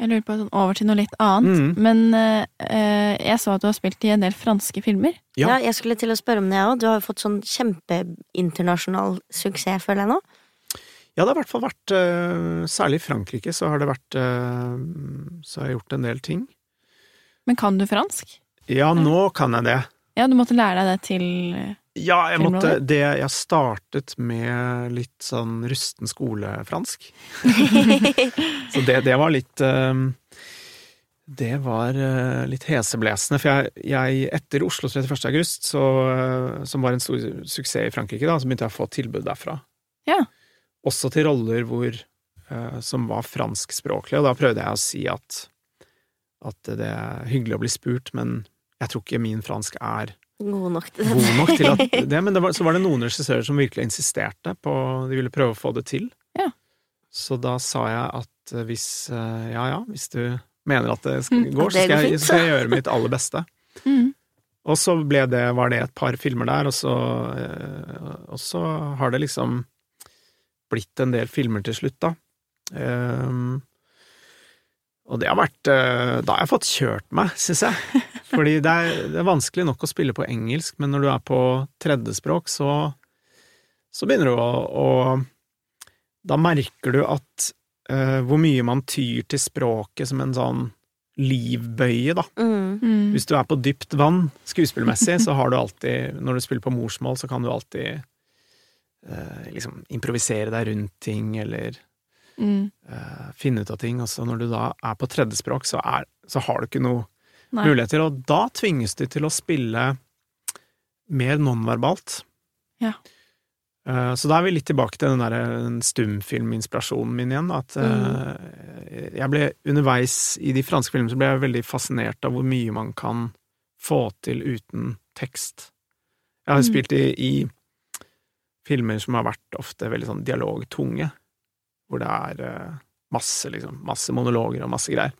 Jeg lurer på sånn over til noe litt annet. Mm. Men eh, eh, jeg så at du har spilt i en del franske filmer. Ja. Ja. jeg skulle til å spørre om det, jeg òg. Du har jo fått sånn kjempeinternasjonal suksess, føler jeg nå. Ja, det har i hvert fall vært uh, Særlig i Frankrike så har det vært uh, Så har jeg gjort en del ting. Men kan du fransk? Ja, nå kan jeg det. Ja, du måtte lære deg det til Ja, jeg måtte det Jeg startet med litt sånn rusten skolefransk. Så det, det var litt eh, Det var eh, litt heseblesende, for jeg, jeg etter Oslo 31. august, så, eh, som var en stor suksess i Frankrike, da, så begynte jeg å få tilbud derfra. Ja. Også til roller hvor, eh, som var franskspråklige, og da prøvde jeg å si at, at det er hyggelig å bli spurt, men jeg tror ikke min fransk er God nok til det. god nok til at det Men det var, så var det noen regissører som virkelig insisterte på De ville prøve å få det til. Ja. Så da sa jeg at eh, hvis eh, Ja ja, hvis du mener at det skal, Mm, går, så skal jeg, så skal jeg gjøre mitt aller beste. mm. Og så ble det, var det et par filmer der, og så, eh, og så har det liksom blitt en del filmer til slutt, da. Um, og det har vært Da har jeg fått kjørt meg, syns jeg. Fordi det er, det er vanskelig nok å spille på engelsk, men når du er på tredjespråk, så, så begynner du å, å Da merker du at uh, hvor mye man tyr til språket som en sånn livbøye, da. Mm. Mm. Hvis du er på dypt vann skuespillmessig, så har du alltid Når du spiller på morsmål, så kan du alltid uh, liksom improvisere deg rundt ting, eller Mm. uh, finne ut av ting. Og så når du da er på tredjespråk, så, er, så har du ikke noe Nei. muligheter, og da tvinges de til å spille mer nonverbalt. Ja. Eh, Så da er vi litt tilbake til den der den stumfilminspirasjonen min igjen. At mm. jeg ble underveis i de franske filmene så ble jeg veldig fascinert av hvor mye man kan få til uten tekst. Jeg har Mm. spilt i, i filmer som har vært ofte veldig sånn dialogtunge, hvor det er eh, masse, liksom, masse monologer og masse greier.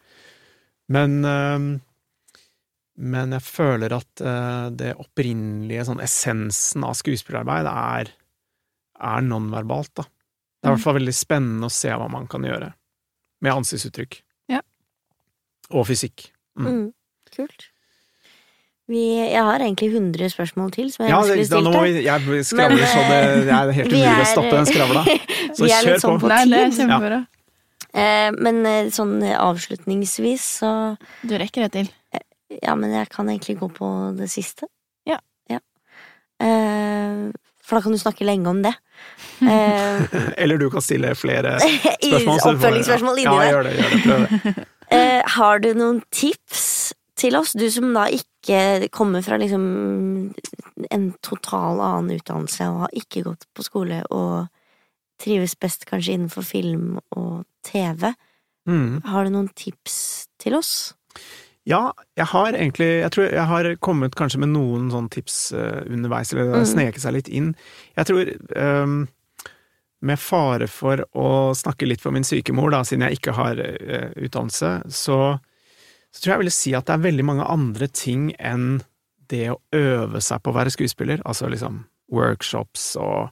Men eh, men jeg føler at uh, det opprinnelige, sånn essensen av skuespillerarbeid, er, er nonverbalt, da. Det er i hvert fall veldig spennende å se hva man kan gjøre med ansiktsuttrykk. Ja. Og fysikk. Mm. Mm. Kult. Vi, jeg har egentlig 100 spørsmål til som jeg Ja, skulle stilt nå, deg. jeg skravler så det, det er helt umulig umulig å er- stoppe den skravla. Så Vi er litt kjør sånn på. på Nei, det er kjempebra. Eh, men eh, sånn avslutningsvis så Du rekker det til. Ja, men jeg kan egentlig gå på det siste. Ja. Eh, for da kan du snakke lenge om det. Eh, Eller du kan stille flere spørsmål. oppfølgingsspørsmål inni ja, der. Gjør det. Gjør det, prøv det. Eh, har du noen tips til oss, du som da ikke kommer fra liksom en total annen utdannelse og har ikke gått på skole og trives best kanskje innenfor film og TV? Mm. Har du noen tips til oss? Ja, jeg har egentlig Jeg tror jeg har kommet kanskje med noen sånne tips eh, underveis, eller det har Mm. sneket seg litt inn. Jeg tror um, med fare for å snakke litt for min syke mor, da, siden jeg ikke har uh, utdannelse, så, så tror jeg jeg ville si at det er veldig mange andre ting enn det å øve seg på å være skuespiller, altså liksom workshops og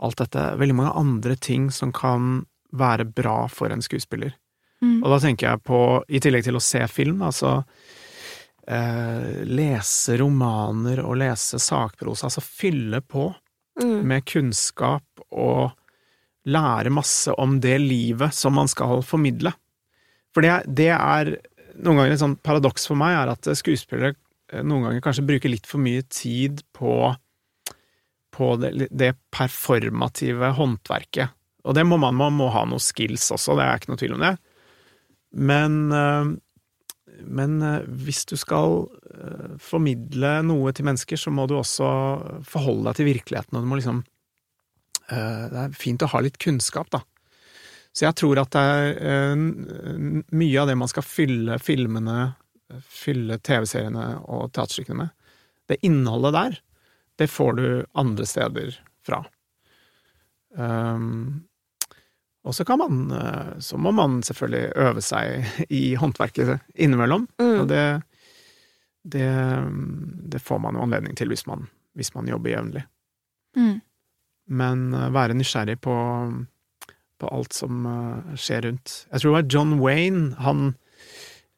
alt dette, veldig mange andre ting som kan være bra for en skuespiller. Mm. Og da tenker jeg på, i tillegg til å se film, altså eh, lese romaner og lese sakprosa, altså fylle på Mm. med kunnskap og lære masse om det livet som man skal formidle. For det, det er noen ganger et sånt paradoks for meg, er at skuespillere eh, noen ganger kanskje bruker litt for mye tid på, på det, det performative håndverket. Og det må man, man må ha noe skills også, det er ikke noe tvil om det. Men, eh, men eh, hvis du skal eh, formidle noe til mennesker, så må du også forholde deg til virkeligheten, og du må liksom Det er fint å ha litt kunnskap, da. Så jeg tror at det er mye av det man skal fylle filmene, fylle TV-seriene og teaterstykkene med, det innholdet der, det får du andre steder fra. Um, og så kan man eh, Så må man selvfølgelig øve seg i håndverket innimellom. Mm. Og det, det, det får man jo anledning til hvis man, hvis man jobber jevnlig. Mm. Men eh, være nysgjerrig på, på alt som eh, skjer rundt. Jeg tror det var John Wayne. Han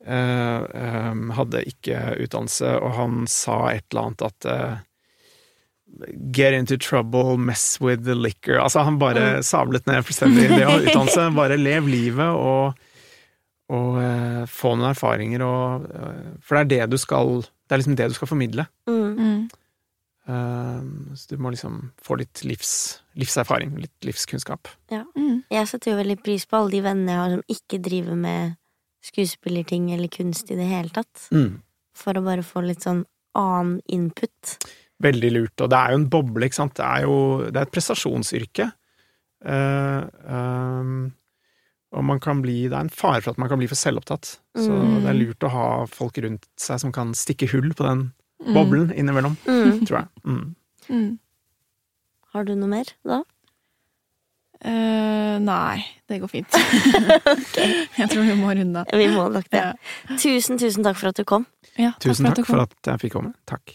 eh, eh, hadde ikke utdannelse, og han sa et eller annet at eh, Get into trouble, mess with the liquor. Altså, han bare sablet ned fullstendig det å utdannelse. Bare lev livet og, og uh, få noen erfaringer og uh, For det er det du skal Det er liksom det du skal formidle. Mm. Mm. Eh, så du må liksom få litt livs, livserfaring, litt livskunnskap. Mm. Jeg setter jo veldig pris på alle de vennene jeg har som ikke driver med skuespillerting eller kunst i det hele tatt. For å bare få litt sånn annen input. Veldig lurt. Og det er jo en boble, ikke sant. Det er jo det er et prestasjonsyrke. Uh, um, og man kan bli Det er en fare for at man kan bli for selvopptatt. Så Mm. det er lurt å ha folk rundt seg som kan stikke hull på den boblen innimellom, Mm. tror jeg. Mm. Mm. Har du noe mer da? Uh, nei, det går fint. Jeg tror vi må runde av. Vi må nok det. Ja. Tusen, tusen takk for at du kom. Ja, Tusen for at takk kom. for at jeg fikk komme. Takk.